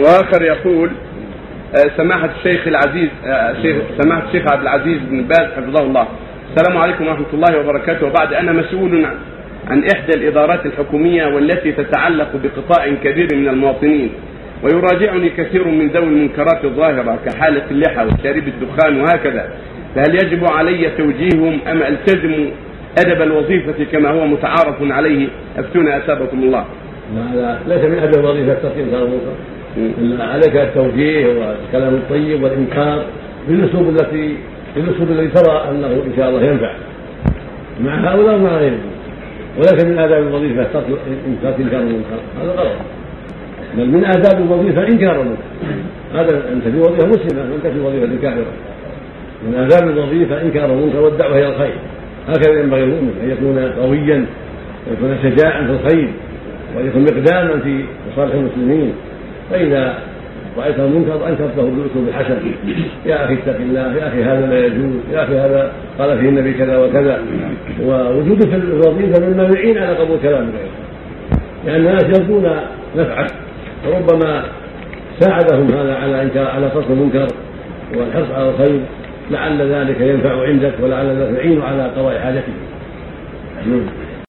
وآخر يقول آه، سماحة الشيخ العزيز آه، سماحة الشيخ عبد العزيز بن باز حفظه الله. السلام عليكم ورحمة الله وبركاته. وبعد أنا مسؤول عن إحدى الإدارات الحكومية والتي تتعلق بقطاع كبير من المواطنين ويراجعني كثير من ذوي المنكرات الظاهرة كحالة اللحى وشارب الدخان وهكذا. فهل يجب علي توجيههم أم ألتزم أدب الوظيفة كما هو متعارف عليه؟ أفتونا أثابكم الله. هذا ليس من أدب الوظيفة التقييم إلا عليك التوجيه والكلام الطيب والإنكار بالأسلوب التي بالأسلوب الذي ترى أنه إن شاء الله ينفع. مع هؤلاء ومع غيرهم. وليس من آداب الوظيفة ترك إنكار المنكر هذا غلط. بل من آداب الوظيفة إنكار المنكر هذا أنت في وظيفة مسلمة أنت في وظيفة كافرة. من آداب الوظيفة إنكار المنكر والدعوة إلى الخير. هكذا ينبغي المؤمن أن يكون قويا ويكون شجاعا في الخير وأن يكون مقداما في مصالح المسلمين. فإذا رأيت المنكر أنكرته بالأسلوب الحسن. يا أخي اتق الله يا أخي هذا لا يجوز يا أخي هذا قال فيه النبي كذا وكذا. ووجودك في الوظيفة مما يعين على قبول كلام غيره. لأن الناس يرجون نفعك وربما ساعدهم هذا على إنكار على صرف المنكر والحرص على الخير. لعل ذلك ينفع عندك ولعل ذلك يعين على قضاء حاجتك.